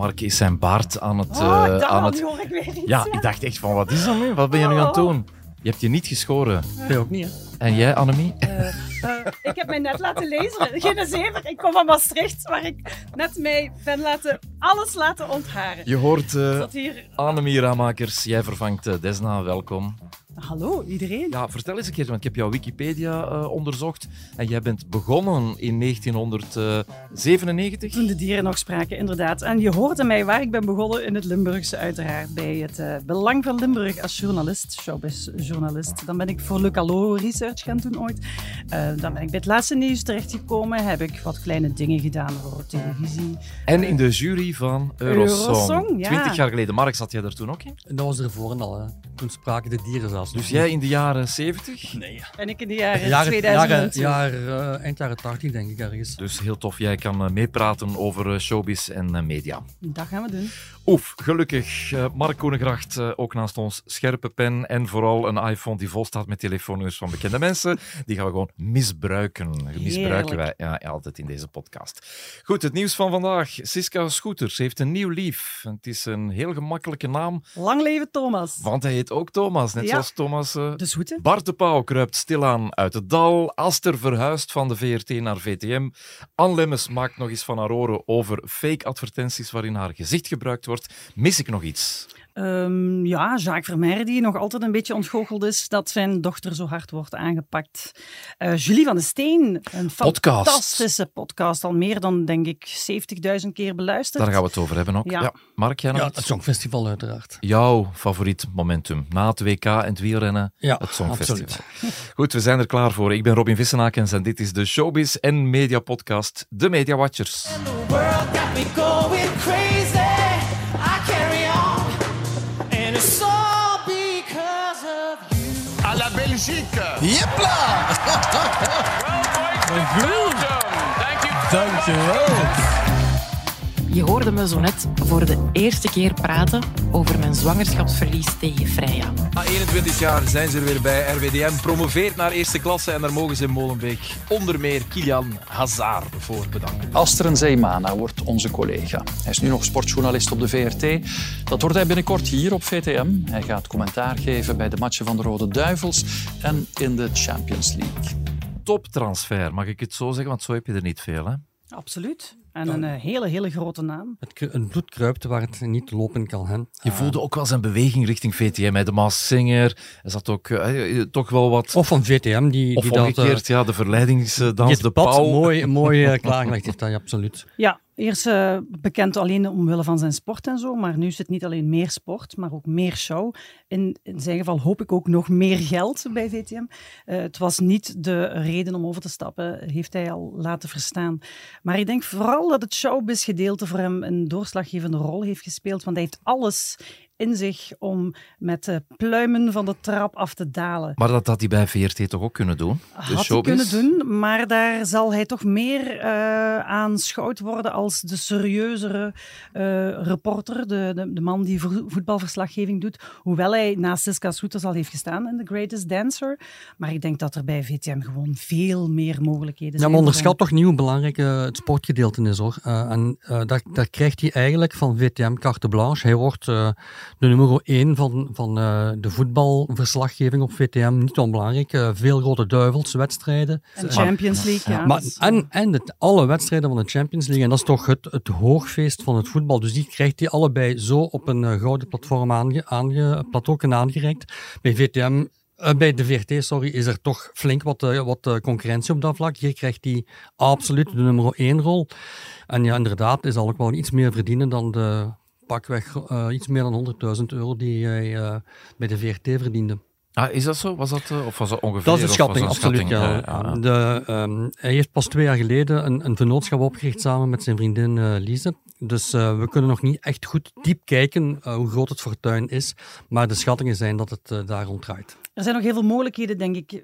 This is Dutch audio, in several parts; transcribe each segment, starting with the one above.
Mark is zijn baard aan het... Oh, eh, aan het... nu hoor ik weer iets. Ja, ik dacht echt van, wat is dat nu? Wat ben je nu aan het doen? Je hebt je niet geschoren. Nee, ook niet, hè? En jij, Annemie? Eh, eh, ik heb mij net laten lezen. Geen zever. Ik kom van Maastricht, waar ik net mij ben laten, alles laten ontharen. Je hoort eh Dat hier... Annemie Ramakers. Jij vervangt Desna. Welkom. Hallo, iedereen. Ja, vertel eens een keer, want ik heb jouw Wikipedia eh, onderzocht. En jij bent begonnen in 1997. Toen de dieren nog spraken, inderdaad. En je hoorde mij waar ik ben begonnen in het Limburgse, uiteraard. Bij het eh, Belang van Limburg als journalist, showbiz-journalist. Dan ben ik voor Le Calo Research gaan doen ooit. Eh, dan ben ik bij het laatste nieuws terechtgekomen. Heb ik wat kleine dingen gedaan voor televisie. En in de jury van Eurosong. Eurosong, ja. Twintig jaar geleden. Mark, zat jij daar toen ook in? Dat was ervoor en al, hè. Toen spraken de dieren zelfs. Dus jij in de jaren 70? Nee. En ik in de jaren, Jaren, 2000. jaren, jaren, eh, eind jaren 80, denk ik, ergens. Dus heel tof. Jij kan eh, meepraten over eh, showbiz en media. Dat gaan we doen. Oef, gelukkig. Mark Koenegracht ook naast ons. Scherpe pen en vooral een iPhone die vol staat met telefoonnummers van bekende mensen. Die gaan we gewoon misbruiken. Misbruiken wij ja, altijd in deze podcast. Goed, het nieuws van vandaag. Siska Scooters heeft een nieuw lief. Het is een heel gemakkelijke naam, Lang leven Thomas. want hij heet ook Thomas. Net Ja. zoals Thomas... eh, De zoete. Bart de Pauw kruipt stilaan uit het dal. Aster verhuist van de VRT naar VTM. Anne Lemmens maakt nog eens van haar oren over fake advertenties waarin haar gezicht gebruikt wordt. Mis ik nog iets? Ehm, ja, Jacques Vermeer, die nog altijd een beetje ontgoocheld is dat zijn dochter zo hard wordt aangepakt. Eh, Julie van de Steen, een Podcast. fantastische podcast. Al meer dan, denk ik, 70.000 keer beluisterd. Daar gaan we het over hebben ook. Ja. Ja. Mark, jij nog Ja, het Songfestival uiteraard. Jouw favoriet momentum na het WK en het wielrennen? Ja, het Songfestival. absoluut. Goed, we zijn er klaar voor. Ik ben Robin Vissenakens en dit is de Showbiz en Media Podcast, De Media Watchers. The world got me à la Belgique. Jepla! Dankjewel. Je hoorde me zo net voor de eerste keer praten over mijn zwangerschapsverlies tegen Freya. Na 21 jaar zijn ze er weer bij. RWDM promoveert naar eerste klasse en daar mogen ze in Molenbeek onder meer Kilian Hazard voor bedanken. Asteren Zeymana wordt onze collega. Hij is nu nog sportjournalist op de VRT. Dat wordt hij binnenkort hier op VTM. Hij gaat commentaar geven bij de matchen van de Rode Duivels en in de Champions League. Toptransfer, mag ik het zo zeggen? Want zo heb je er niet veel, hè? Absoluut. En een eh, hele, hele grote naam. Het, kru- het bloed kruipt waar het niet lopen kan. Hè. Je voelde ook wel zijn beweging richting VTM. Hè? De Maas Singer, er zat ook eh, toch wel wat... Of van VTM, die, Of die dat, eh, omgekeerd, ja, de verleidingsdans, die de pad pauw. mooi, mooi eh, klaargelegd heeft. Dat, ja, absoluut. Ja, eerst eh, bekend alleen omwille van zijn sport en zo, maar nu is het niet alleen meer sport, maar ook meer show. In, in zijn geval hoop ik ook nog meer geld bij VTM. Eh, het was niet de reden om over te stappen, heeft hij al laten verstaan. Maar ik denk vooral dat het showbiz-gedeelte voor hem een doorslaggevende rol heeft gespeeld, want hij heeft alles in zich om met de pluimen van de trap af te dalen. Maar dat had hij bij VRT toch ook kunnen doen? De Had hij kunnen doen, maar daar zal hij toch meer eh aanschouwd worden als de serieuzere eh, reporter, de, de, de man die vo- voetbalverslaggeving doet. Hoewel hij naast Siska Soeters al heeft gestaan in The Greatest Dancer. Maar ik denk dat er bij VTM gewoon veel meer mogelijkheden Ja, zijn. maar voor onderschat toch niet hoe belangrijk eh, het sportgedeelte is hoor. Eh, en eh, daar, daar krijgt hij eigenlijk van VTM carte blanche. Hij wordt eh, de nummer 1 van, van eh, de voetbalverslaggeving op VTM. Niet onbelangrijk. Eh, veel rode duivels, wedstrijden. En Champions League, ja. Maar, is- en en het, alle wedstrijden van de Champions League. En dat is toch het, het hoogfeest van het voetbal. Dus die krijgt hij allebei zo op een eh, gouden platform aange, aange, aangereikt. Bij VTM eh, bij de VRT, sorry, is er toch flink wat, eh, wat eh, concurrentie op dat vlak. Hier krijgt hij absoluut de nummer 1 rol. En ja, inderdaad, hij zal ook wel iets meer verdienen dan de pakweg eh, iets meer dan 100.000 euro die hij eh, bij de VRT verdiende. Ah, is dat zo? Was dat, eh, of was dat ongeveer? Dat is de of schatting, absoluut. een Ja. schatting? Ja, ja. De, ehm, hij heeft pas twee jaar geleden een, een vennootschap opgericht samen met zijn vriendin eh Lise. Dus we kunnen nog niet echt goed diep kijken hoe groot het fortuin is. Maar de schattingen zijn dat het daar rond draait. Er zijn nog heel veel mogelijkheden, denk ik,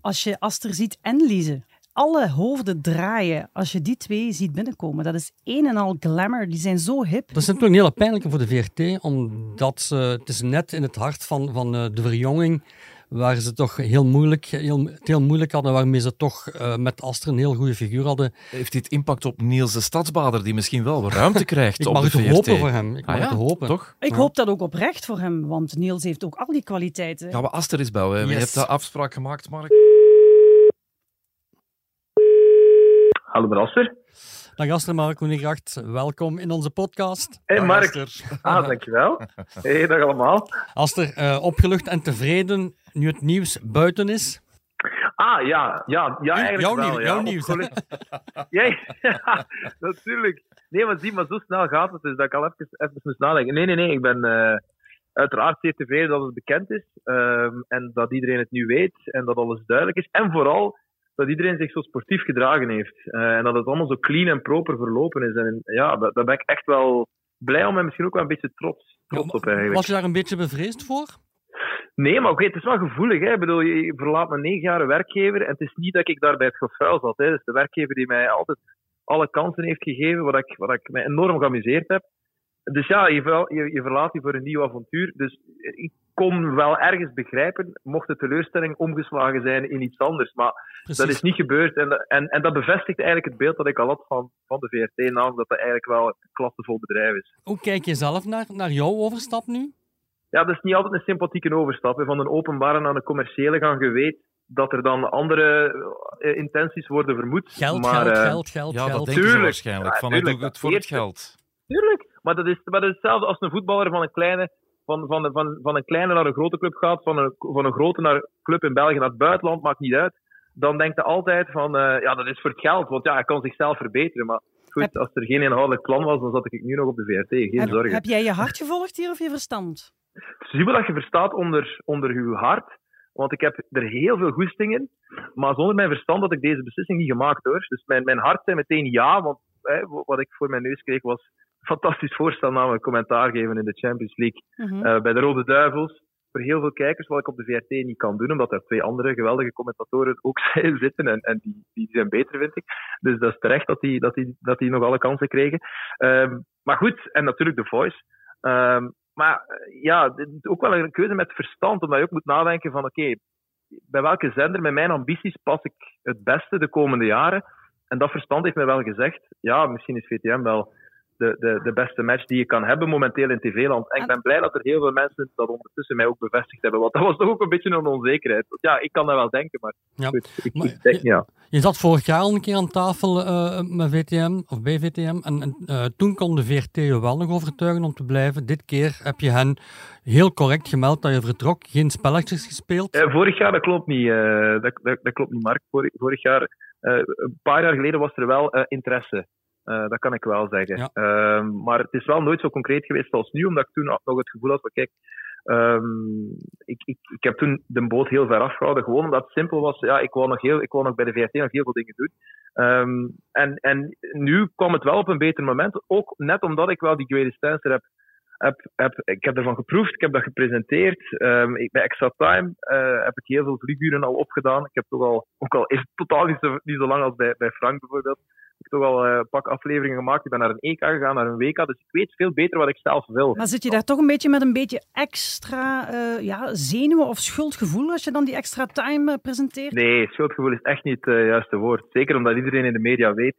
als je Aster ziet en Lise. Alle hoofden draaien als je die twee ziet binnenkomen. Dat is een en al glamour. Die zijn zo hip. Dat is natuurlijk een hele pijnlijke voor de VRT, omdat ze, het is net in het hart van, van eh, de verjonging waar ze toch heel moeilijk, heel, het heel moeilijk hadden, waarmee ze toch eh, met Aster een heel goede figuur hadden. Heeft dit impact op Niels de Stadsbader, die misschien wel ruimte krijgt Ik op mag de het VRT? hopen voor hem. Ik mag Ah ja, het hopen. toch? Ik Ja. hoop dat ook oprecht voor hem, want Niels heeft ook al die kwaliteiten. Gaan we Aster eens bouwen? Je Yes. hebt de afspraak gemaakt, Mark. Hallo Brasser. Dag Aster Mark Koenigracht, welkom in onze podcast. Hey Dag, Mark. Aster. Ah, dankjewel. Hey, dag allemaal. Aster, eh, opgelucht en tevreden nu het nieuws buiten is? Ah, ja, ja, ja eigenlijk jouw wel. nieuws, ja. jouw nieuws, ja, natuurlijk. Nee, maar zie, maar zo snel gaat het dus dat ik al even, even moest nadenken. Nee, nee, nee, ik ben eh, uiteraard zeer tevreden dat het bekend is ehm, en dat iedereen het nu weet en dat alles duidelijk is. En vooral dat iedereen zich zo sportief gedragen heeft eh, en dat het allemaal zo clean en proper verlopen is. En ja, daar ben ik echt wel blij om en misschien ook wel een beetje trots, trots op eigenlijk. Was je daar een beetje bevreesd voor? Nee, maar oké, het is wel gevoelig. Hè. Ik bedoel, je verlaat mijn negen jaar werkgever en het is niet dat ik daar bij het gevuil zat. Hè. Het is de werkgever die mij altijd alle kansen heeft gegeven, wat ik, wat ik mij enorm geamuseerd heb. Dus ja, je, ver- je, je verlaat je voor een nieuw avontuur. Dus ik kon wel ergens begrijpen, mocht de teleurstelling omgeslagen zijn in iets anders. Maar Precies. dat is niet gebeurd. En, en, en dat bevestigt eigenlijk het beeld dat ik al had van, van de VRT, namelijk dat dat eigenlijk wel een klassevol bedrijf is. Hoe kijk je zelf naar, naar jouw overstap nu? Ja, dat is niet altijd een sympathieke overstap. hè. Van een openbare naar een commerciële gaan. Je weet dat er dan andere eh, intenties worden vermoed. Geld, maar, geld, eh, geld, geld, Ja, dat geld. Tuurlijk. waarschijnlijk. Ja, van, ik doe het voor het geld. Tuurlijk. Maar dat is, maar dat is hetzelfde als een voetballer van een kleine, van, van, van, van een kleine naar een grote club gaat. Van een, van een grote naar een club in België naar het buitenland, maakt niet uit. Dan denkt hij altijd van, eh, ja, dat is voor het geld. Want ja, hij kan zichzelf verbeteren. Maar goed, Heb- als er geen inhoudelijk plan was, dan zat ik nu nog op de VRT. Geen heb, zorgen. heb jij je hart gevolgd hier of je verstand? zie wat je verstaat onder, onder uw hart. Want ik heb er heel veel goesting in. Maar zonder mijn verstand had ik deze beslissing niet gemaakt hoor. Dus mijn, mijn hart zei meteen ja. Want hè, wat ik voor mijn neus kreeg was fantastisch voorstel, namelijk commentaar geven in de Champions League Mhm. eh, bij de Rode Duivels. Voor heel veel kijkers, wat ik op de VRT niet kan doen, omdat er twee andere geweldige commentatoren ook zitten. En, en die, die zijn beter, vind ik. Dus dat is terecht dat die, dat die, dat die nog alle kansen kregen. Ehm, maar goed, en natuurlijk The Voice. Ehm, maar eh, ja, dit is ook wel een keuze met verstand, omdat je ook moet nadenken van oké, bij welke zender met mijn ambities pas ik het beste de komende jaren? En dat verstand heeft mij wel gezegd, ja, misschien is VTM wel de, de, de beste match die je kan hebben momenteel in TV-land. En ik En- ben blij dat er heel veel mensen dat ondertussen mij ook bevestigd hebben, want dat was toch ook een beetje een onzekerheid. Ja, ik kan dat wel denken, maar, Ja. goed, ik, Maar- ik denk, ja. Je zat vorig jaar al een keer aan tafel eh, met VTM of bij VTM. En, en, eh, toen kon de VRT je wel nog overtuigen om te blijven. Dit keer heb je hen heel correct gemeld dat je vertrok. Geen spelletjes gespeeld. Eh, vorig jaar, dat klopt niet, eh, dat, dat, dat klopt niet, Mark. Vorig, vorig jaar, eh, een paar jaar geleden was er wel eh, interesse. Eh, dat kan ik wel zeggen. Ja. Ehm, maar het is wel nooit zo concreet geweest als nu, omdat ik toen nog het gevoel had van, kijk, ehm, ik, ik, ik heb toen de boot heel ver afgehouden, gewoon omdat het simpel was. Ja, ik wou nog, heel, ik wou nog bij de VRT nog heel veel dingen doen. Ehm, en, en nu kwam het wel op een beter moment, ook net omdat ik wel die greatest dancer heb heb, heb, ik heb ervan geproefd, ik heb dat gepresenteerd. Ik, bij Extra Time eh, heb ik heel veel vlieguren al opgedaan. Ik heb toch al, ook al is het totaal niet zo, niet zo lang als bij, bij Frank bijvoorbeeld, ik heb toch al eh, een pak afleveringen gemaakt. Ik ben naar een EK gegaan, naar een WK, dus ik weet veel beter wat ik zelf wil. Maar zit je daar toch een beetje met een beetje extra eh, ja, zenuwen of schuldgevoel als je dan die extra time eh, presenteert? Nee, schuldgevoel is echt niet het juiste woord. Zeker omdat iedereen in de media weet.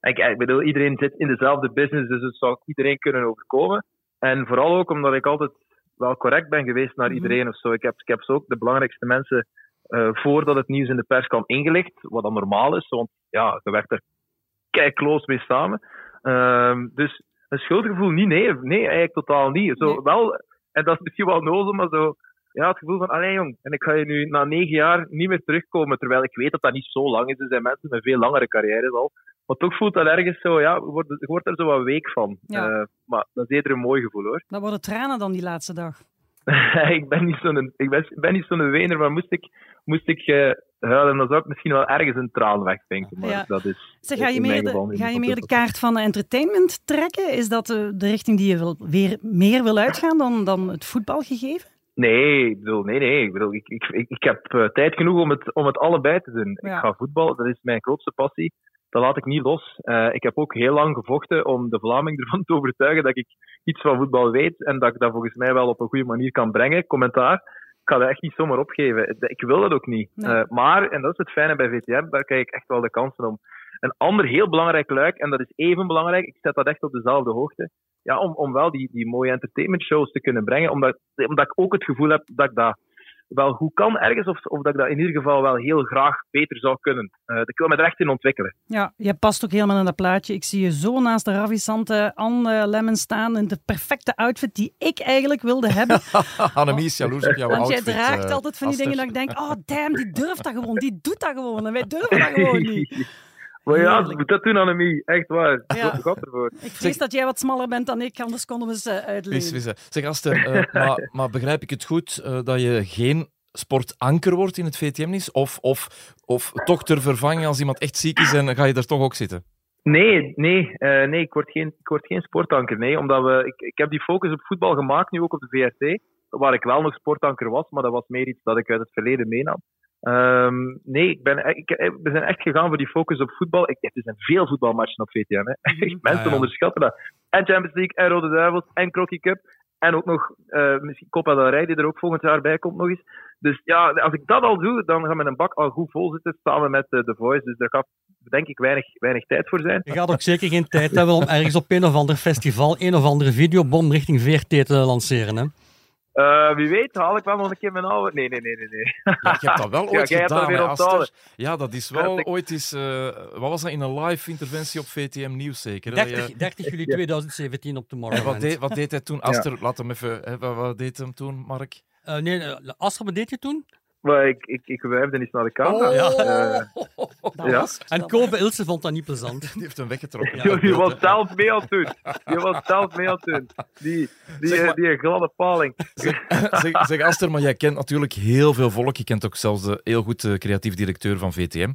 Ik, ik bedoel, iedereen zit in dezelfde business, dus het zou iedereen kunnen overkomen. En vooral ook omdat ik altijd wel correct ben geweest naar Mhm. iedereen of zo. Ik heb, ik heb zo ook de belangrijkste mensen voordat het nieuws in de pers kwam ingelicht, wat dan normaal is, want ja, je werkt er kei close mee samen. Ehm, dus een schuldgevoel niet, nee, nee, eigenlijk totaal niet. Zo, Nee. wel, en dat is misschien wel nozel, maar zo, ja, het gevoel van, allee jong, en ik ga je nu na negen jaar niet meer terugkomen, terwijl ik weet dat dat niet zo lang is. Er zijn mensen met veel langere carrières al. Maar toch voelt dat ergens zo, ja, je wordt, wordt er zo wat week van. Ja. Eh, maar dat is eerder een mooi gevoel hoor. Dan worden tranen dan die laatste dag. ik ben niet zo'n ik ben, ik ben niet zo'n wener, maar moest ik, moest ik eh, huilen, dan zou ik misschien wel ergens een traan wegvinken. Maar Ja. dat is. Zeg, ga je meer de, ga je meer de kaart van entertainment trekken? Is dat de, de richting die je wil, weer meer wil uitgaan dan, dan het voetbalgegeven? Nee, ik bedoel, nee, nee. Ik, bedoel, ik, ik, ik, heb eh, tijd genoeg om het, om het allebei te doen. Ja. Ik ga voetballen, dat is mijn grootste passie. Dat laat ik niet los. Eh, ik heb ook heel lang gevochten om de Vlaming ervan te overtuigen dat ik iets van voetbal weet en dat ik dat volgens mij wel op een goede manier kan brengen, commentaar. Ik ga dat echt niet zomaar opgeven. Ik wil dat ook niet. Nee. Eh, maar, en dat is het fijne bij VTM, daar krijg ik echt wel de kansen om. Een ander heel belangrijk luik, en dat is even belangrijk, ik zet dat echt op dezelfde hoogte, ja, om, om wel die, die mooie entertainment shows te kunnen brengen, omdat, omdat ik ook het gevoel heb dat ik dat wel goed kan ergens, of, of dat ik dat in ieder geval wel heel graag beter zou kunnen. Eh, ik wil me er echt in ontwikkelen. Ja, je past ook helemaal in dat plaatje. Ik zie je zo naast de ravissante Anne Lemmen staan in de perfecte outfit die ik eigenlijk wilde hebben. Annemie is jaloers op jouw Want jij outfit. draagt eh, altijd van die Aster. dingen dat ik denk, oh damn, die durft dat gewoon, die doet dat gewoon. En wij durven dat gewoon niet. Maar ja, moet dat doen, Annemie. Echt waar. Ja. Ervoor. Ik vrees dat jij wat smaller bent dan ik, anders konden we ze Wis, uitleggen. Zeg Aster, eh, maar, maar begrijp ik het goed eh, dat je geen sportanker wordt in het VTM-nis? Of, of, of toch ter vervanging als iemand echt ziek is en ga je er toch ook zitten? Nee, nee, eh, nee ik, word geen, ik word geen sportanker. Nee, omdat we, ik, ik heb die focus op voetbal gemaakt, nu ook op de VRT, waar ik wel nog sportanker was, maar dat was meer iets dat ik uit het verleden meenam. Ehm, nee, ik ben, e- ik, eh, we zijn echt gegaan voor die focus op voetbal. Ik, er zijn veel voetbalmatchen op VTM. Hè. Mensen Ah, ja. onderschatten dat. En Champions League, en Rode Duivels, en Crocky Cup. En ook nog eh, misschien Copa del Rey, die er ook volgend jaar bij komt nog eens. Dus ja, als ik dat al doe, dan gaat mijn bak al goed vol zitten samen met eh, The Voice. Dus daar gaat denk ik weinig, weinig tijd voor zijn. Je gaat ook zeker geen tijd hebben om ergens op een of ander festival een of andere videobom richting VRT te lanceren. Hè? Eh, wie weet, haal ik wel nog een keer mijn oude. Nee, nee, nee, nee. nee. Ja, je hebt dat wel ooit gedaan, hè, Aster? Ja, dat is wel ik- ooit eens... eh, wat was dat, in een live interventie op VTM Nieuws zeker? hè? Dat je- 30, 30 juli 2017 op En wat Tomorrowland. deed, wat deed hij toen? Aster, laat hem even... Hè, wat, wat deed hem toen, Mark? Eh, nee, Aster, wat deed je toen? Maar ik, ik, ik wuifde eens naar de camera. Oh. Ja. Eh, Ja. En. Kobe Ilse vond dat niet plezant. Die heeft hem weggetrokken. Ja, dat die was zelf mee aan het doen. Die was zelf mee aan het doen. Die, die, Zeg maar- die gladde paling. zeg, zeg Aster, maar jij kent natuurlijk heel veel volk. Je kent ook zelfs de heel goed eh, creatief directeur van VTM,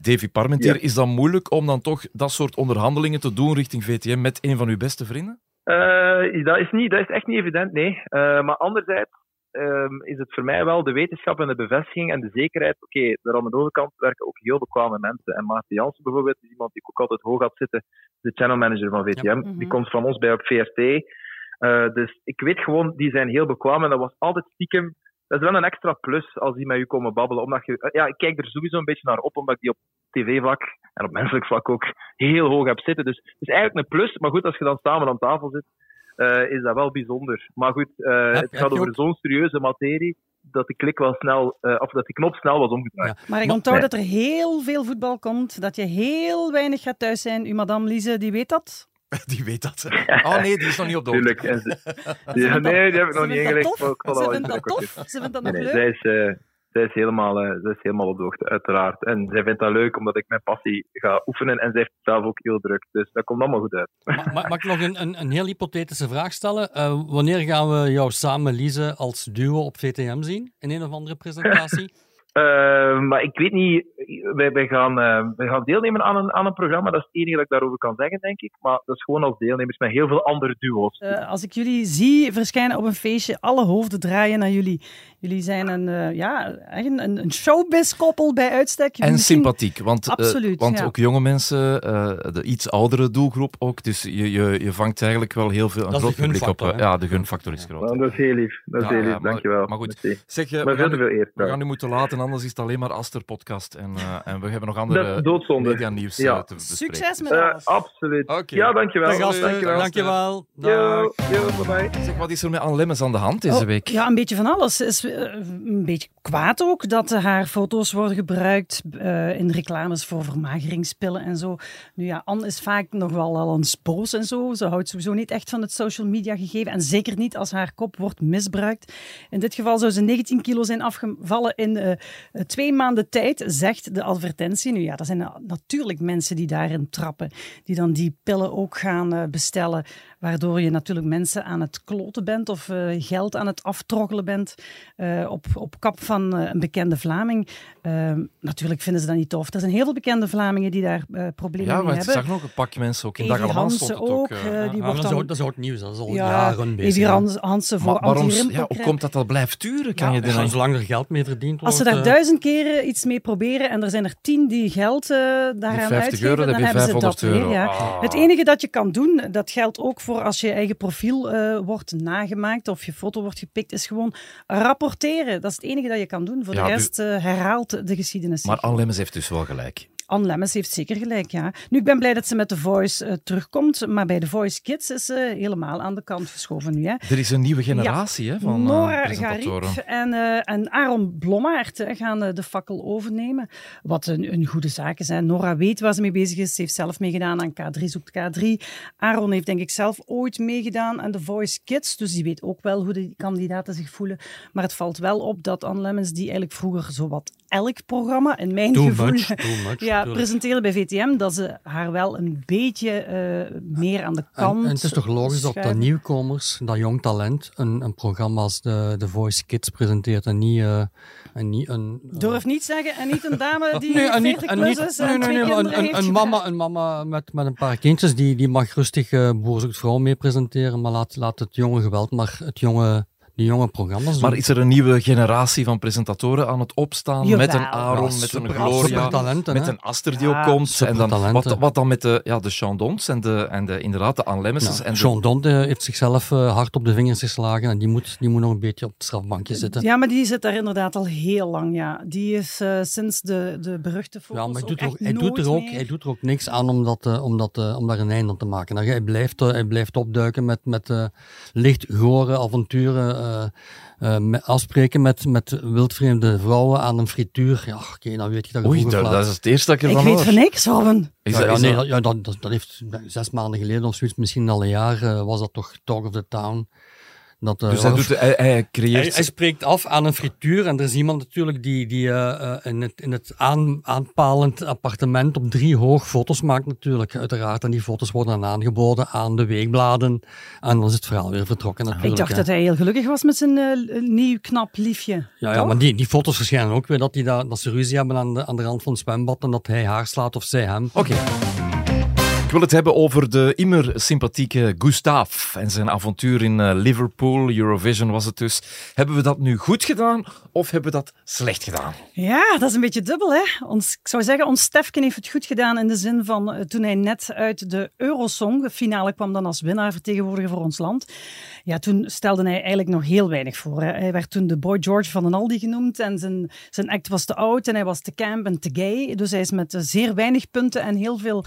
Davy Parmentier. Ja. Is dat moeilijk om dan toch dat soort onderhandelingen te doen richting VTM met een van uw beste vrienden? Eh, dat, is niet, dat is echt niet evident, nee. Eh, maar anderzijds ehm, is het voor mij wel de wetenschap en de bevestiging en de zekerheid. Oké, daar aan de overkant werken ook heel bekwame mensen. En Maarten Jansen bijvoorbeeld is iemand die ik ook altijd hoog had zitten, de channel manager van VTM. Mhm. Die komt van ons bij op VRT. Eh, dus ik weet gewoon, die zijn heel bekwaam en dat was altijd stiekem. Dat is wel een extra plus als die met u komen babbelen. Omdat je, ja, ik kijk er sowieso een beetje naar op, omdat ik die op tv-vlak en op menselijk vlak ook heel hoog heb zitten. Dus het is eigenlijk een plus. Maar goed, als je dan samen aan tafel zit, eh, is dat wel bijzonder. Maar goed, eh, Heb- het gaat over ook- zo'n serieuze materie dat de klik wel snel, eh, of dat die knop snel was omgedraaid. Ja. Maar ik onthoud Nee. dat er heel veel voetbal komt, dat je heel weinig gaat thuis zijn. Uw madame Lise, die weet dat. Die weet dat. Oh nee, die is nog niet op de hoogte. Tuurlijk. Ze- ja, nee, die heb ik nog niet ingelegd. Ze vindt dat tof. Ze vindt dat nog nee, leuk. zij, is, eh, zij, is helemaal, eh, zij is helemaal op de hoogte, uiteraard. En zij vindt dat leuk omdat ik mijn passie ga oefenen. En zij heeft het zelf ook heel druk. Dus dat komt allemaal goed uit. Ma- ma- mag ik nog een, een, een heel hypothetische vraag stellen? Eh, wanneer gaan we jou samen, Lise, als duo op VTM zien? In een of andere presentatie? Eh, maar ik weet niet, wij, wij, gaan, eh, wij gaan deelnemen aan een, aan een programma. Dat is het enige dat ik daarover kan zeggen, denk ik. Maar dat is gewoon als deelnemers met heel veel andere duo's. Eh, als ik jullie zie verschijnen op een feestje, alle hoofden draaien naar jullie. Jullie zijn een, eh, ja, een, een showbiz-koppel bij uitstek. En Misschien- sympathiek, want, eh, Absoluut, want ja. ook jonge mensen, eh, de iets oudere doelgroep ook. Dus je, je, je vangt eigenlijk wel heel veel, een groot publiek op. hè? Ja, de gunfactor is groot. Dat is heel lief. Dat is Ja, heel ja, lief, maar- dankjewel. maar goed. Merci. Zeg, Maar we, veel gaan te nu, veel eer. we gaan nu moeten laten, anders is het alleen maar Aster-podcast. En, eh, en we hebben nog andere media-nieuws Ja. te bespreken. Succes met alles. absoluut. Ja, dankjewel. Dag gasten, dankjewel. dankjewel. Dag. Yo, yo, bye bye. Zeg, wat is er met Anne Lemmens aan de hand deze Oh, week? Ja, een beetje van alles. Eh, een beetje kwaad ook dat haar foto's worden gebruikt eh, in reclames voor vermageringspillen en zo. Nu ja, Anne is vaak nog wel al eens boos en zo. Ze houdt sowieso niet echt van het social media gegeven en zeker niet als haar kop wordt misbruikt. In dit geval zou ze 19 kilo zijn afgevallen in eh, twee maanden tijd, zegt de advertentie. Nu ja, dat zijn na- natuurlijk mensen die daarin trappen, die dan die pillen ook gaan bestellen, waardoor je natuurlijk mensen aan het kloten bent of eh, geld aan het aftroggelen bent eh, op, op kap van eh, een bekende Vlaming. Eh, natuurlijk vinden ze dat niet tof. Er zijn heel veel bekende Vlamingen die daar problemen Ja, mee maar ik hebben. zag nog een pak mensen ook in Dag Allemaal Hansen stond het ook. ook, ja. die Ja, wordt dan- ook, dat is ook nieuws, dat is al ja, jaren bezig. Evi Hansen voor Maar waarom, ja, hoe komt dat dat blijft duren? Kan Ja, je er ja, dan- zolang er geld mee verdiend wordt. Als ze daar duizend keren iets mee proberen en er zijn er tien die geld eh, daaraan 50 uitgeven, euro, dan dan heb je hebben ze dat 500 euro. Ja. Ah. Het enige dat je kan doen, dat geldt ook voor als je eigen profiel eh, wordt nagemaakt of je foto wordt gepikt, is gewoon rapporteren. Dat is het enige dat je kan doen. Voor Ja, de du- rest eh, herhaalt de geschiedenis Maar Lemmens heeft dus wel gelijk. Anne Lemmens heeft zeker gelijk, ja. Nu, ik ben blij dat ze met The Voice eh, terugkomt, maar bij The Voice Kids is ze helemaal aan de kant geschoven nu. Hè. Er is een nieuwe generatie hè, van eh, Nora presentatoren. Garib en, eh, en Aaron Blommaert gaan de fakkel overnemen. Wat een, een goede zaak is. Hè. Nora weet waar ze mee bezig is. Ze heeft zelf meegedaan aan K3 zoekt K3. Aaron heeft denk ik zelf ooit meegedaan aan The Voice Kids. Dus die weet ook wel hoe de kandidaten zich voelen. Maar het valt wel op dat Anne Lemmens, die eigenlijk vroeger zowat elk programma, in mijn Too gevoel, much, too much. ja, tuurlijk. presenteerde bij VTM, dat ze haar wel een beetje eh, meer aan de kant en het is toch logisch dat de nieuwkomers, dat jong talent, een, een programma als de, de Voice Kids presenteert en niet, eh, en niet een... eh, Durf niet zeggen en niet een dame die Nee, en 40 niet, en niet, is en nee, nee, een, mama, een mama met, met een paar kindjes, die, die mag rustig eh Boer zoekt vrouw mee presenteren, maar laat, laat het jonge geweld maar het jonge, die jonge programma's doen. Maar is er een nieuwe generatie van presentatoren aan het opstaan? Jawel. Met een Aaron, Ja, met een Gloria, met een Aster die Ja, ook komt. En dan, wat, wat dan met de, ja, de Chandons en, de, en de, inderdaad de Anne Lemmensens. Ja, en de- Jean Donde heeft zichzelf eh, hard op de vingers geslagen en die moet, die moet nog een beetje op het strafbankje zitten. Ja, maar die zit daar inderdaad al heel lang, ja. Die is eh, sinds de, de beruchte foto's Ja, maar doet, er, ook- hij, doet er ook, meer. hij doet er ook niks aan om, dat, eh, om, dat, eh, om daar een einde aan te maken. Nou, hij, blijft, eh, hij blijft opduiken met, met eh, licht gore avonturen, eh, eh, met- afspreken met, met wildvreemde vrouwen aan een frituur. Ja, oké, dan weet je dat je Oei, dat, dat is het eerste dat ik Ik ervan weet hoor. van niks, Robin. Is ja, dat- ja, is nee, dat- dat, ja, dat, dat, dat heeft zes maanden geleden of zoiets, misschien al een jaar, eh, was dat toch Talk of the Town. Dat, eh, Dus hij, doet, hij, creëert... hij spreekt af aan een frituur en er is iemand natuurlijk die, die eh, eh, in het, in het aan, aanpalend appartement op drie hoog foto's maakt natuurlijk, uiteraard. En die foto's worden dan aangeboden aan de weekbladen en dan is het verhaal weer vertrokken natuurlijk. Ik dacht hè. dat hij heel gelukkig was met zijn eh, nieuw knap liefje. Ja, ja maar die, die foto's verschijnen ook weer dat, die daar, dat ze ruzie hebben aan de, aan de rand van het zwembad en dat hij haar slaat of zij hem. Oké. Wil het hebben over de immer sympathieke Gustav en zijn avontuur in eh, Liverpool. Eurovision was het dus. Hebben we dat nu goed gedaan of hebben we dat slecht gedaan? Ja, dat is een beetje dubbel. Hè? Ons, ik zou zeggen, ons Stefken heeft het goed gedaan in de zin van eh, toen hij net uit de Eurosong, finale, kwam dan als winnaar vertegenwoordiger voor ons land. Ja, toen stelde hij eigenlijk nog heel weinig voor. Hij werd toen de Boy George van den Aldi genoemd en zijn, zijn act was te oud en hij was te camp en te gay. Dus hij is met eh, zeer weinig punten en heel veel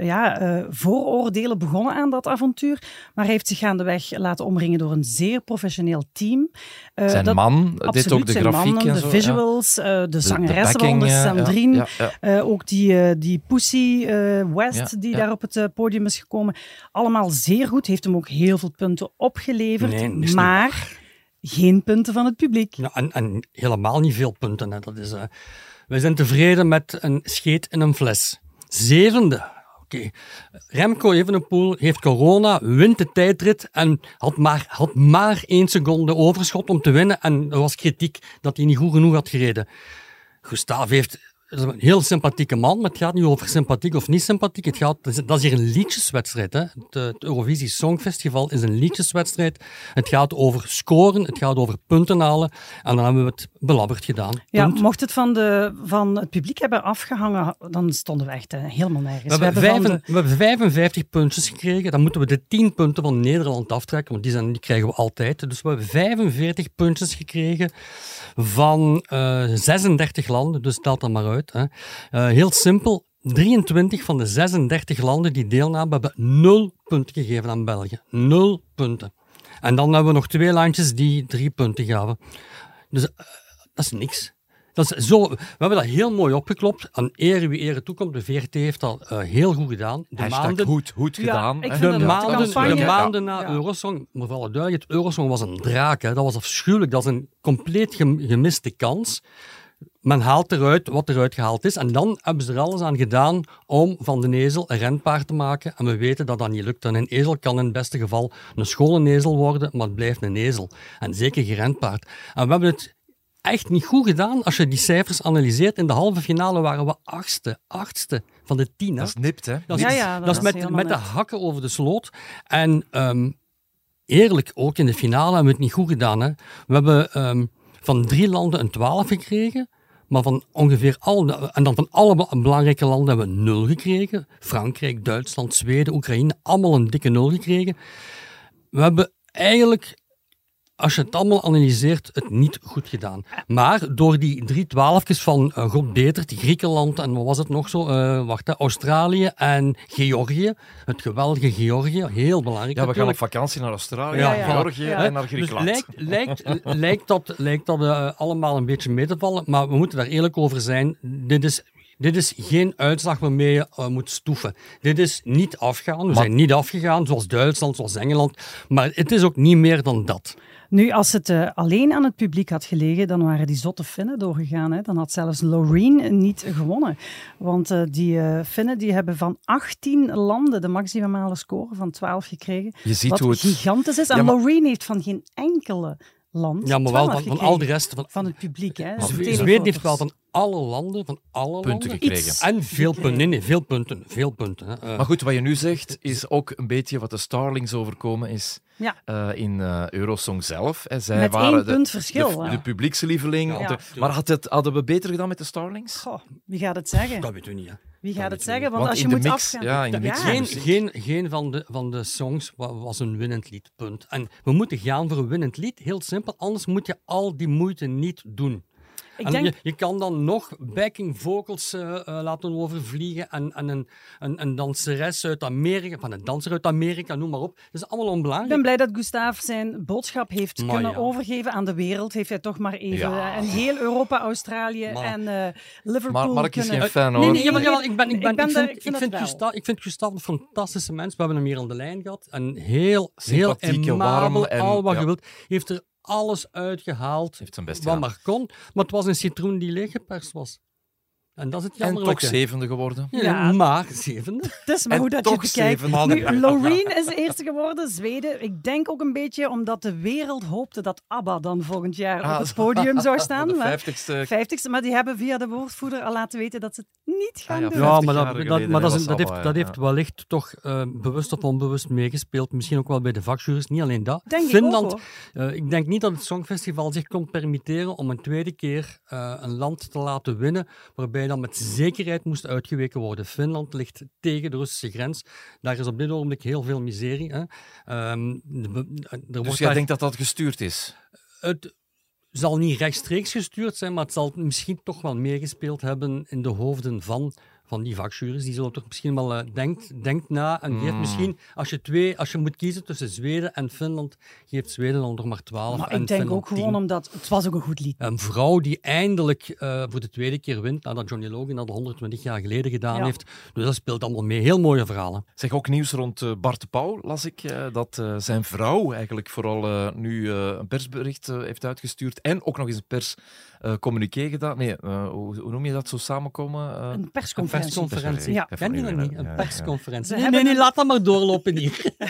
ja, eh, vooroordelen begonnen aan dat avontuur. Maar hij heeft zich gaandeweg laten omringen door een zeer professioneel team. Eh, Zijn dat- man Absoluut, ook de zijn grafiek mannen, en de zo. ja. visuals, eh, de, De- zangeressen, eh, ja, Sandrine. ja, ja. Ook die, eh, die Pussy eh, West, Ja, die ja. daar op het podium is gekomen. Allemaal zeer goed. Heeft hem ook heel veel punten opgeleverd. Nee, maar geen punten van het publiek. Ja, en, en helemaal niet veel punten. Hè. Dat is, eh, wij zijn tevreden met een scheet in een fles. Zevende. Oké. Remco Evenepoel heeft corona, wint de tijdrit en had maar, had maar één seconde overschot om te winnen. En er was kritiek dat hij niet goed genoeg had gereden. Gustav heeft is een heel sympathieke man, maar het gaat niet over sympathiek of niet sympathiek. Het gaat, dat is- hier een liedjeswedstrijd. Hè. Het, eh, het Eurovisie Songfestival is een liedjeswedstrijd. Het gaat over scoren, het gaat over punten halen. En dan hebben we het belabberd gedaan. Ja, mocht het van, de, van het publiek hebben afgehangen, dan stonden we echt eh, helemaal nergens. We hebben, van vijfen- de- we hebben 55 puntjes gekregen. Dan moeten we de 10 punten van Nederland aftrekken, want die, zijn, die krijgen we altijd. Dus we hebben 45 puntjes gekregen van eh 36 landen. Dus telt dat maar uit. Hè. Eh, heel simpel. 23 van de 36 landen die deelnamen hebben 0 punten gegeven aan België. 0 punten. En dan hebben we nog twee landjes die 3 punten gaven. Dus eh, dat is niks. Dat is zo, we hebben dat heel mooi opgeklopt. Aan ere wie ere toekomt. De VRT heeft dat eh, heel goed gedaan. De Hashtag maanden, goed, goed Ja, gedaan. vind de maanden, de maanden na Ja. Eurosong, maar voor alle duidelijkheid, Eurosong was een draak. Hè. Dat was afschuwelijk. Dat is een compleet gem- gemiste kans. Men haalt eruit wat eruit gehaald is. En dan hebben ze er alles aan gedaan om van de ezel een renpaard te maken. En we weten dat dat niet lukt. En een ezel kan in het beste geval een schone ezel worden, maar het blijft een ezel. En zeker geen renpaard. En we hebben het echt niet goed gedaan als je die cijfers analyseert. In de halve finale waren we achtste. Achtste van de tien. Hè? Dat is nipt, hè? Dat Ja, is, ja, dat dat is met, met de hakken over de sloot. En ehm, eerlijk, ook in de finale hebben we het niet goed gedaan. Hè. We hebben ehm, van drie landen een 12 gekregen. Maar van ongeveer alle, en dan van alle be- belangrijke landen hebben we nul gekregen. Frankrijk, Duitsland, Zweden, Oekraïne, allemaal een dikke nul gekregen. We hebben eigenlijk, als je het allemaal analyseert, het niet goed gedaan. Maar door die drie twaalfjes van uh, God Griekenland en wat was het nog zo? Eh, wacht, hè, Australië en Georgië. Het geweldige Georgië, heel belangrijk. Ja, we gaan op vakantie naar Australië, Ja, naar ja. Georgië Ja. en naar Dus Griekenland. lijkt, lijkt, lijkt dat, lijkt dat eh, allemaal een beetje mee te vallen, maar we moeten daar eerlijk over zijn. Dit is, dit is geen uitslag waarmee je eh, moet stoeven. Dit is niet afgaan. We Maar- zijn niet afgegaan, zoals Duitsland, zoals Engeland. Maar het is ook niet meer dan dat. Nu, als het eh, alleen aan het publiek had gelegen, dan waren die zotte Finnen doorgegaan. Hè. Dan had zelfs Loreen niet gewonnen. Want eh, die eh, Finnen die hebben van 18 landen de maximale score van 12 gekregen. Je ziet wat hoe het... gigantisch is. En maar- Loreen heeft van geen enkele land Ja, maar wel 12 van, al de rest. Van, Van het publiek, hè. Telefoto's. Zweden heeft wel van alle landen, van alle Punten landen. gekregen. En veel punten. Nee, nee, veel punten. Veel punten. Hè. Eh, Maar goed, wat je nu zegt, is ook een beetje wat de Starlings overkomen is Ja. eh, in eh, Eurosong zelf. Hè. Zij Met waren één de, punt verschil. de, hè. de publiekslieveling. Ja. Te- maar had het, hadden we beter gedaan met de Starlings? Goh, wie gaat het zeggen? dat weten we niet. Hè. Wie gaat het zeggen? Want, Want als je moet mix- afgaan... ja, in de mix van Geen, geen, geen van, de, van de songs wa- was een winnend lied, punt. En we moeten gaan voor een winnend lied, heel simpel, anders moet je al die moeite niet doen. Ik En denk, je, je kan dan nog backing vocals eh, eh, laten overvliegen en, en een, een, een danseres uit Amerika, van een danser uit Amerika, noem maar op. Dat is allemaal ik onbelangrijk. ben blij dat Gustav zijn boodschap heeft Maar kunnen ja. overgeven aan de wereld. Heeft hij toch maar even Ja. eh, en heel Europa, Australië Maar- en eh, Liverpool Maar Mark is kunnen... geen fan, Nee, hoor. nee, jawel, ik ben, ik ben, Ik ben ik daar- vind, ik vind ik. Gustav, ik vind Gustav een fantastische mens. We hebben hem hier aan de lijn gehad. En heel, heel aimabel, warm en- al wat ja. je wilt. Heeft er alles uitgehaald Heeft zijn best wat maar kon. Maar het was een citroen die leeggeperst was. En dat is het En toch zevende geworden. Ja, Ja. maar zevende. Het is maar En hoe dat je toch het bekijkt. zeven. Nu, Loreen is de eerste geworden, Zweden. Ik denk ook een beetje omdat de wereld hoopte dat ABBA dan volgend jaar Ah, op het podium zou staan. De maar- vijftigste... Vijftigste, maar die hebben via de woordvoerder al laten weten dat ze het niet gaan Ah ja, doen. Ja, 50 maar, dat, dat, maar dat, is- heeft, dat heeft wellicht toch eh, bewust of onbewust meegespeeld. Misschien ook wel bij de vakjuries. Niet alleen dat. Denk ik Finland, ook, hoor. eh, ik denk niet dat het Songfestival zich kon permitteren om een tweede keer eh, een land te laten winnen, waarbij dan met zekerheid moest uitgeweken worden. Finland ligt tegen de Russische grens. Daar is op dit ogenblik heel veel miserie. Hè. Ehm, er Dus jij daar- denkt dat dat gestuurd is? het zal niet rechtstreeks gestuurd zijn, maar het zal misschien toch wel meegespeeld hebben in de hoofden van, van die vakjuries. Die zullen toch misschien wel uh, denkt, denkt na en geeft Mm. misschien, als je, twee, als je moet kiezen tussen Zweden en Finland, geeft Zweden dan nog maar 12 Maar en ik denk Finland ook gewoon 10. omdat het was ook een goed lied. Een vrouw die eindelijk eh, voor de tweede keer wint, nadat Johnny Logan dat 120 jaar geleden gedaan Ja. heeft. Dus dat speelt allemaal mee. Heel mooie verhalen. Zeg ook nieuws rond eh, Bart de Pauw, las ik, eh, dat eh, zijn vrouw eigenlijk vooral eh, nu eh, een persbericht eh, heeft uitgestuurd en ook nog eens een perscommuniqué gedaan. Nee, eh, hoe, hoe noem je dat zo samenkomen? Eh, Een persconferentie. persconferentie. Ja. Ken je dat niet? Een ja. persconferentie. Nee, nee, nee, een- laat dat maar doorlopen hier.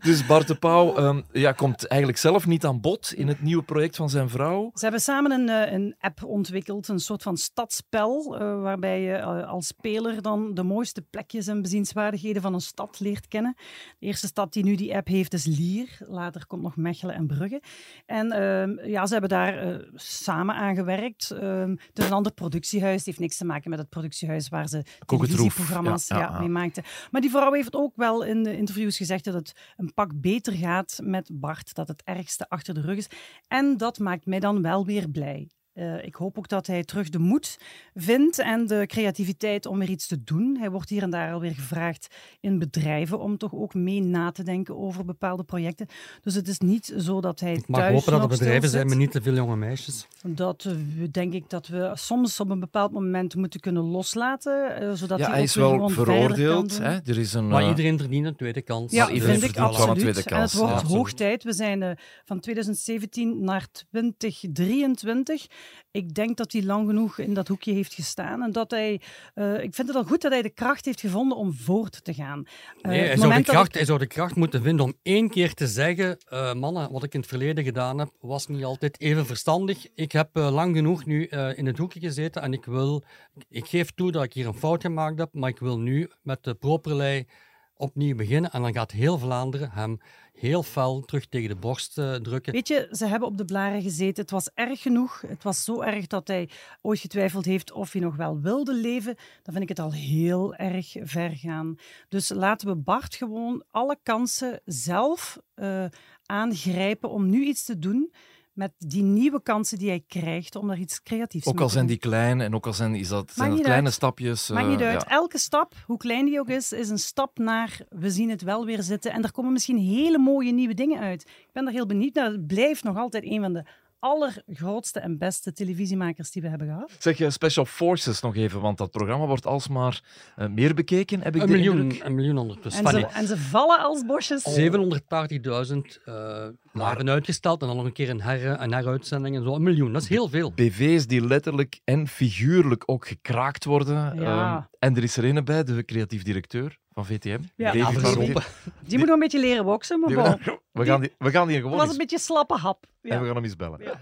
Dus Bart de Pauw ehm, ja, komt eigenlijk zelf niet aan bod in het nieuwe project van zijn vrouw. Ze hebben samen een, eh, een app ontwikkeld, een soort van stadspel, eh, waarbij je eh, als speler dan de mooiste plekjes en bezienswaardigheden van een stad leert kennen. De eerste stad die nu die app heeft is Lier, later komt nog Mechelen en Brugge. En ehm, ja, ze hebben daar samen aan gewerkt. Ehm, het is een ander productiehuis, het heeft niks te maken met het productiehuis waar ze televisieprogramma's Ja, ja, ja, ja. mee maakten. Maar die vrouw heeft ook wel in de interviews gezegd dat het een pak beter gaat met Bart, dat het ergste achter de rug is. En dat maakt mij dan wel weer blij. Eh, ik hoop ook dat hij terug de moed vindt en de creativiteit om weer iets te doen. Hij wordt hier en daar alweer gevraagd in bedrijven om toch ook mee na te denken over bepaalde projecten. Dus het is niet zo dat hij Ik mag thuis hopen dat er bedrijven zijn met niet te veel jonge meisjes. Dat we, denk ik dat we soms op een bepaald moment moeten kunnen loslaten, eh, zodat Ja, hij, is weer wel veroordeeld. doen. Hè? Er is een, Maar eh, iedereen verdient een tweede kans. Ja, Maar iedereen vind ik verdient wel een absoluut. tweede En het wordt ja, hoog tijd. We zijn eh, van 2017 naar 2023. Ik denk dat hij lang genoeg in dat hoekje heeft gestaan. En dat hij, eh, ik vind het al goed dat hij de kracht heeft gevonden om voort te gaan. Eh, Nee, hij, zou de kracht, ik- hij zou de kracht moeten vinden om één keer te zeggen: eh, Mannen, wat ik in het verleden gedaan heb, was niet altijd even verstandig. Ik heb lang genoeg nu in het hoekje gezeten en ik wil, ik geef toe dat ik hier een fout gemaakt heb, maar ik wil nu met de properlei opnieuw beginnen. En dan gaat heel Vlaanderen hem heel fel terug tegen de borst eh, drukken. Weet je, ze hebben op de blaren gezeten. Het was erg genoeg. Het was zo erg dat hij ooit getwijfeld heeft of hij nog wel wilde leven. Dan vind ik het al heel erg ver gaan. Dus laten we Bart gewoon alle kansen zelf eh, aangrijpen om nu iets te doen met die nieuwe kansen die hij krijgt om daar iets creatiefs Ook mee al te zijn doen. die klein en ook al zijn, is dat, zijn niet kleine uit. stapjes. Maakt niet eh, uit. ja. Elke stap, hoe klein die ook is, is een stap naar we zien het wel weer zitten. En er komen misschien hele mooie nieuwe dingen uit. Ik ben er heel benieuwd naar. Het blijft nog altijd een van de allergrootste en beste televisiemakers die we hebben gehad. Zeg je Special Forces nog even, want dat programma wordt alsmaar eh, meer bekeken, heb ik Een de miljoen, indruk. een miljoen ondertussen. En ze, en ze vallen als bosjes. 780.000 eh waren uitgesteld en dan nog een keer een, her, een heruitzending en zo. Een miljoen, dat is heel veel. BV's die letterlijk en figuurlijk ook gekraakt worden. Ja. Ehm, en er is er een bij, de creatief directeur van VTM. Ja. Davy Ja, Parmentier. verzopen. Die moet nog een beetje leren boksen, maar Die- bon. we, gaan die, we gaan die Het gewoon was eens, een beetje slappe hap. en Ja. we gaan hem eens bellen. Ja.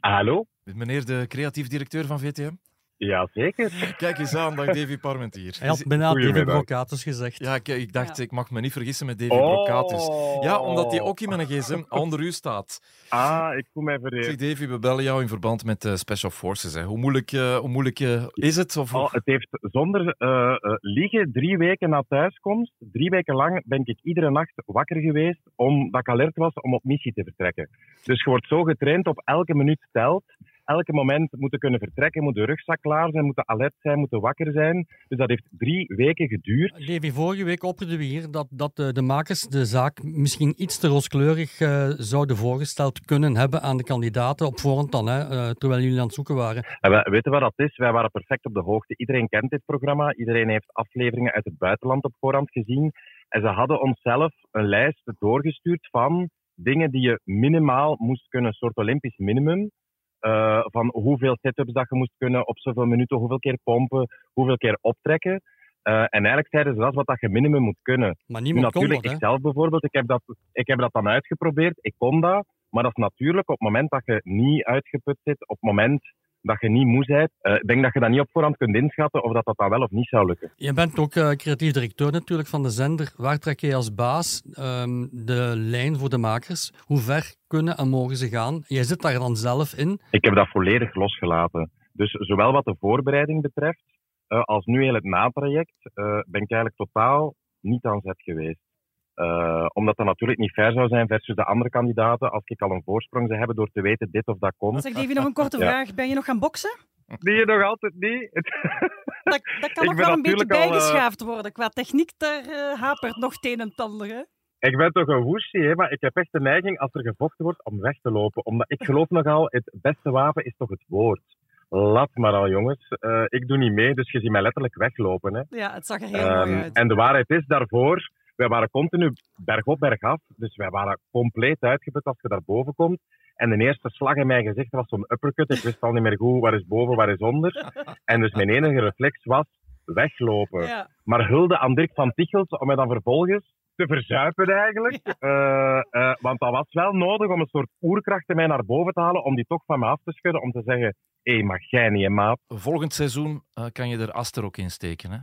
Hallo? Meneer de creatief directeur van VTM. Jazeker. Kijk eens aan, dag Davy Parmentier. Hij had bijna David Goedemiddag. Brocatus gezegd. Ja, ik, ik dacht, Ja. ik mag me niet vergissen met Davy Oh. Brocatus. Ja, omdat hij ook in mijn gsm onder u staat. Ah, ik voel mij Zeg vereerd. Davy, we bellen jou in verband met de Special Forces. Hè. Hoe moeilijk, eh, hoe moeilijk eh, is het? Of, Oh, het heeft zonder eh, eh, liegen drie weken na thuiskomst, drie weken lang ben ik iedere nacht wakker geweest omdat ik alert was om op missie te vertrekken. Dus je wordt zo getraind op elke minuut telt. Elke moment moeten kunnen vertrekken, moet de rugzak klaar zijn, moeten alert zijn, moeten wakker zijn. Dus dat heeft drie weken geduurd. Davy, vorige week opperden we hier dat, dat de, de makers de zaak misschien iets te rooskleurig eh, zouden voorgesteld kunnen hebben aan de kandidaten op voorhand dan, hè, eh, terwijl jullie aan het zoeken waren. En wij weten wat dat is. Wij waren perfect op de hoogte. Iedereen kent dit programma. Iedereen heeft afleveringen uit het buitenland op voorhand gezien. En ze hadden onszelf een lijst doorgestuurd van dingen die je minimaal moest kunnen, een soort Olympisch minimum. Eh, van hoeveel sit-ups dat je moest kunnen op zoveel minuten, hoeveel keer pompen, hoeveel keer optrekken. Eh, en eigenlijk zeiden ze dat is wat dat je minimum moet kunnen. Maar niemand kon natuurlijk, dat, ik zelf bijvoorbeeld, ik heb, dat, ik heb dat dan uitgeprobeerd. Ik kon dat. Maar dat is natuurlijk op het moment dat je niet uitgeput zit, op het moment dat je niet moe bent. eh, ik denk dat je dat niet op voorhand kunt inschatten of dat dat dan wel of niet zou lukken. Je bent ook eh, creatief directeur natuurlijk van de zender. Waar trek je als baas ehm, de lijn voor de makers? Hoe ver kunnen en mogen ze gaan? Jij zit daar dan zelf in. Ik heb dat volledig losgelaten. Dus zowel wat de voorbereiding betreft, eh, als nu heel het natraject, eh, ben ik eigenlijk totaal niet aan zet geweest. Eh, omdat dat natuurlijk niet fair zou zijn versus de andere kandidaten, als ik al een voorsprong zou hebben door te weten dit of dat komt. Zeg Davy, nog een korte Ja. vraag. Ben je nog gaan boksen? Die je nog altijd niet. Dat, dat kan Ik nog wel een beetje al, eh, bijgeschaafd worden. Qua techniek, daar eh, hapert nog het een en het ander. Hè? Ik ben toch een woesje, hè, maar ik heb echt de neiging als er gevochten wordt om weg te lopen. Omdat ik geloof nogal, het beste wapen is toch het woord. Laat maar al, jongens. Eh, ik doe niet mee, dus je ziet mij letterlijk weglopen. Hè. Ja, het zag er heel Ehm, mooi uit. en de waarheid is daarvoor, wij waren continu bergop, bergaf. Dus wij waren compleet uitgeput als je daarboven komt. En de eerste slag in mijn gezicht was zo'n uppercut. Ik wist al niet meer goed waar is boven, waar is onder. En dus mijn enige reflex was weglopen. Ja. Maar hulde aan Dirk van Tichels om mij dan vervolgens te verzuipen eigenlijk. Eh, eh, want dat was wel nodig om een soort oerkracht in mij naar boven te halen, om die toch van me af te schudden, om te zeggen, hé, mag jij niet, hè, maat? Volgend seizoen eh, kan je er Aster ook in steken. Hè?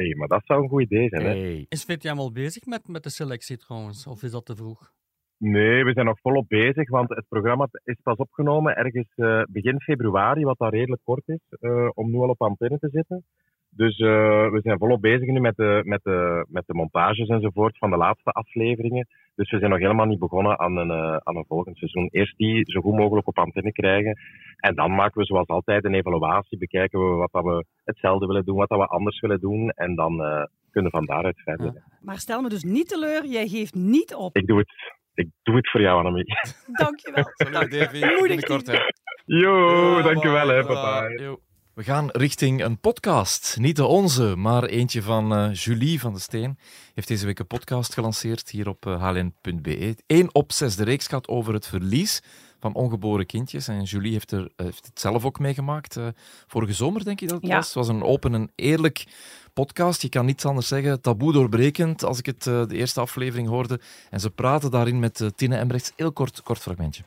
Hé, maar dat zou een goed idee zijn, hè? Hey. Is VTM al bezig met, met de selectie trouwens? Of is dat te vroeg? Nee, we zijn nog volop bezig, want het programma is pas opgenomen ergens eh, begin februari, wat dan redelijk kort is, eh, om nu al op antenne te zitten. Dus eh, we zijn volop bezig nu met de, met, de, met de montages enzovoort van de laatste afleveringen. Dus we zijn nog helemaal niet begonnen aan een, eh, aan een volgend seizoen. Eerst die zo goed mogelijk op antenne krijgen. En dan maken we zoals altijd een evaluatie, bekijken we wat dat we hetzelfde willen doen, wat dat we anders willen doen. En dan eh, kunnen we van daaruit verder. Maar stel me dus niet teleur, jij geeft niet op. Ik doe het. Ik doe het voor jou, Annemie. Dankjewel. Salut Davy, Moedig binnenkort. hè. Yo, Ja, dankjewel hè, papa. Yo. We gaan richting een podcast. Niet de onze, maar eentje van eh, Julie van de Steen. Heeft deze week een podcast gelanceerd hier op eh, hln.be. Eén op zes de reeks gaat over het verlies van ongeboren kindjes. En Julie heeft, er, eh, heeft het zelf ook meegemaakt. eh, vorige zomer, denk ik dat het Ja. was. Het was een open en eerlijk podcast. Je kan niets anders zeggen. Taboe doorbrekend, als ik het eh, de eerste aflevering hoorde. En ze praten daarin met Tine Embrechts. Heel kort, kort fragmentje.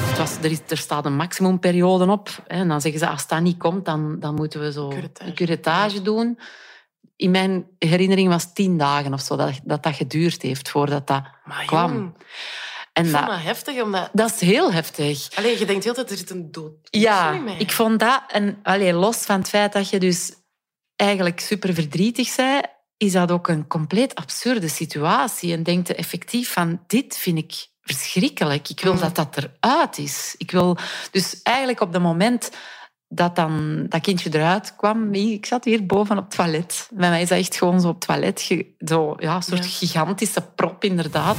Het was, er, is, er staat een maximumperiode op. Hè, en dan zeggen ze, als dat niet komt, dan, dan moeten we zo Curettage. een curettage doen. in mijn herinnering was tien dagen of zo dat dat, dat geduurd heeft voordat dat Maar kwam. jong, En dat, dat heftig, omdat... dat is heel heftig. Allee, je denkt heel dat er zit een dood Ja, mij. ik vond dat, en allee, los van het feit dat je dus eigenlijk super verdrietig zei, is dat ook een compleet absurde situatie. En denkt effectief van, dit vind ik verschrikkelijk. Ik wil Mm. dat dat eruit is. Ik wil dus eigenlijk op het moment dat dan dat kindje eruit kwam, ik zat hier boven op het toilet. Bij mij is dat echt gewoon zo op het toilet, zo, ja, een soort Ja. gigantische prop inderdaad.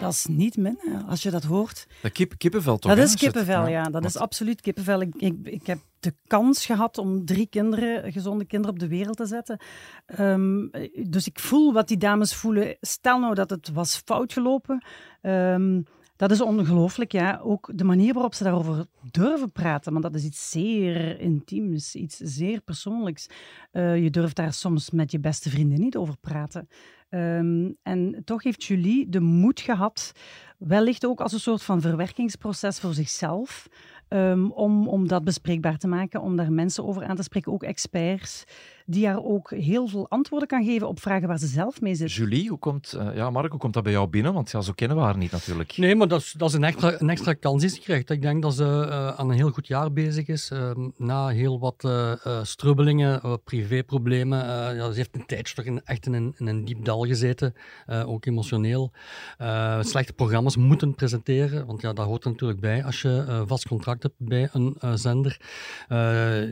Dat is niet min, hè, als je dat hoort. Dat kip, kippenvel toch? dat is kippenvel, ja. Dat is absoluut kippenvel. Ik, ik, ik heb de kans gehad om drie kinderen, gezonde kinderen op de wereld te zetten. Ehm, dus ik voel wat die dames voelen. Stel nou dat het was fout gelopen. Ehm, dat is ongelooflijk, ja. Ook de manier waarop ze daarover durven praten, want dat is iets zeer intiems, iets zeer persoonlijks. Eh, je durft daar soms met je beste vrienden niet over praten. Ehm, en toch heeft Julie de moed gehad, wellicht ook als een soort van verwerkingsproces voor zichzelf, ehm, om, om dat bespreekbaar te maken, om daar mensen over aan te spreken, ook experts, die haar ook heel veel antwoorden kan geven op vragen waar ze zelf mee zit. Julie, hoe komt, eh, ja, Mark, hoe komt dat bij jou binnen? Want ja, zo kennen we haar niet natuurlijk. Nee, maar dat is, dat is een, extra, een extra kans die ze krijgt. Ik denk dat ze eh, aan een heel goed jaar bezig is. eh, na heel wat eh, eh, strubbelingen, privéproblemen. eh, ja, ze heeft een tijdje toch in, echt in een, in een diep dal gezeten. eh, ook emotioneel. Eh, slechte programma's moeten presenteren. Want ja, dat hoort er natuurlijk bij als je eh, vast contract hebt bij een eh, zender. Eh,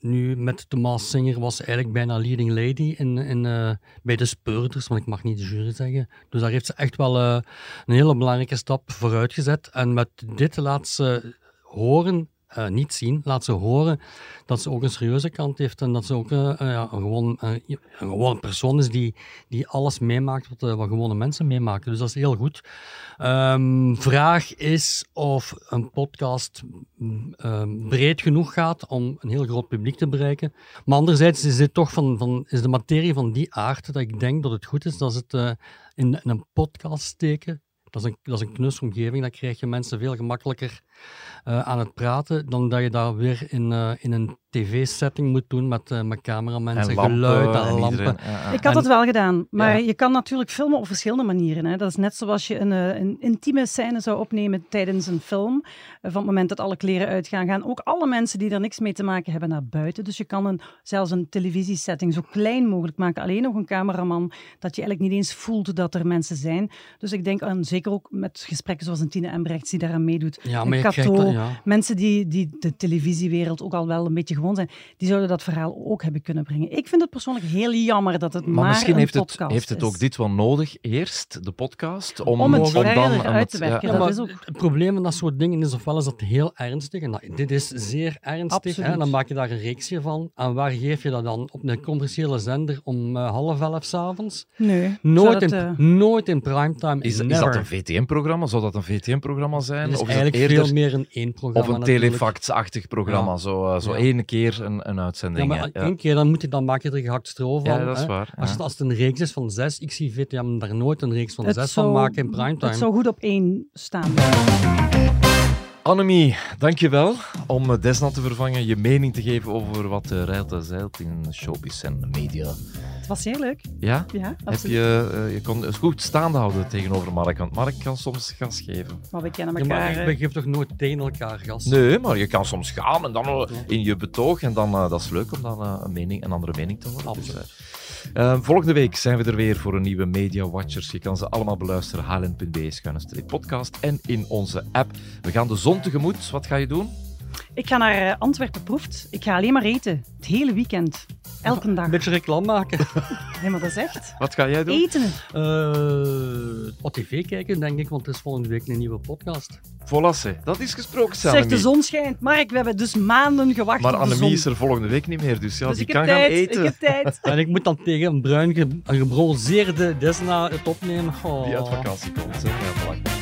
nu met de Maas Singer was eigenlijk bijna leading lady in, in, eh, bij de speurders. Want ik mag niet de jury zeggen. Dus daar heeft ze echt wel... eh, een hele belangrijke stap vooruit gezet. En met dit laat ze horen, eh, niet zien, laat ze horen dat ze ook een serieuze kant heeft en dat ze ook eh, eh, ja, gewoon, een gewone persoon is die, die alles meemaakt wat, wat gewone mensen meemaken. Dus dat is heel goed. Ehm, vraag is of een podcast mm, ehm, breed genoeg gaat om een heel groot publiek te bereiken. Maar anderzijds is, dit toch van, van, is de materie van die aard dat ik denk dat het goed is dat ze het in, in een podcast steken. Dat is, een, dat is een knusse omgeving, dan krijg je mensen veel gemakkelijker eh, aan het praten dan dat je dat weer in, eh, in een tv-setting moet doen met, eh met cameramensen, En lampen geluid en, en lampen. iedereen, ja, ja. Ik had het wel gedaan, maar Ja. je kan natuurlijk filmen op verschillende manieren. Hè. Dat is net zoals je een, eh, een intieme scène zou opnemen tijdens een film. Van het moment dat alle kleren uitgaan, gaan ook alle mensen die er niks mee te maken hebben naar buiten. Dus je kan een, zelfs een televisiesetting zo klein mogelijk maken. Alleen nog een cameraman, dat je eigenlijk niet eens voelt dat er mensen zijn. Dus ik denk aan, zeker ook met gesprekken zoals een Tine Embrechts die daaraan meedoet. Ja, een maar je Cato, ja. mensen die, die de televisiewereld ook al wel een beetje gewoon zijn, die zouden dat verhaal ook hebben kunnen brengen. Ik vind het persoonlijk heel jammer dat het maar, Maar misschien een heeft het, heeft het ook dit wel nodig. Eerst de podcast. Om, Om het dan verder uit het- te werken, ja. Ja, dat is ook- Het probleem van dat soort dingen is ofwel is dat heel ernstig, en dat, dit is zeer ernstig, hè, en dan maak je daar een reeksje van. En waar geef je dat dan? Op een commerciële zender om eh, half elf s'avonds? Nee. Nooit, in, eh, nooit in primetime. Is, is dat een VTM-programma? Zou dat een VTM-programma zijn? Of is eigenlijk het eerder veel meer een één programma. of een telefax-achtig programma? Ja. Zo, eh, zo Ja. één keer een, een Ja, uitzending. maar hè. één keer, dan, moet je, dan maak je er gehakt stro van. Ja, dat is hè. waar, Als, ja. het, als het een reeks is van zes, ik zie VTM daar nooit een reeks van het zes zou- van maken in primetime. Het zou goed op één staan. Annemie, dankjewel om eh, Desna te vervangen, je mening te geven over wat uh, en zeilt in showbiz en media. Het was heel leuk. Ja? Ja, Heb absoluut. je, eh, je kon het goed staande houden tegenover Mark, want Mark kan soms gas geven. Maar we kennen Ja, maar elkaar. eh, begeef toch nooit tegen elkaar gas? Nee, maar je kan soms gaan en dan eh, in je betoog. En dan, eh, dat is leuk om dan eh, een, mening, een andere mening te horen. Dus, eh, eh, volgende week zijn we er weer voor een nieuwe Media Watchers. Je kan ze allemaal beluisteren. hln.be schuine podcast en in onze app. We gaan de zon tegemoet. Wat ga je doen? Ik ga naar eh, Antwerpen proeft. Ik ga alleen maar eten. Het hele weekend. Elke dag. Een beetje reclame maken. Nee, maar dat is echt. Wat ga jij doen? Eten. Eh, wat tv kijken, denk ik, want het is volgende week een nieuwe podcast. Volasse, dat is gesproken, Zeg, de Annemie. zon schijnt. Mark, we hebben dus maanden gewacht Maar op de Annemie zon. is er volgende week niet meer, dus ja, Dus die ik kan gaan eten. Ik heb tijd. En ik moet dan tegen een bruin ge- een gebronzeerde Desna het opnemen. Oh. Die uit vakantie komt. Hè? Ja, voilà.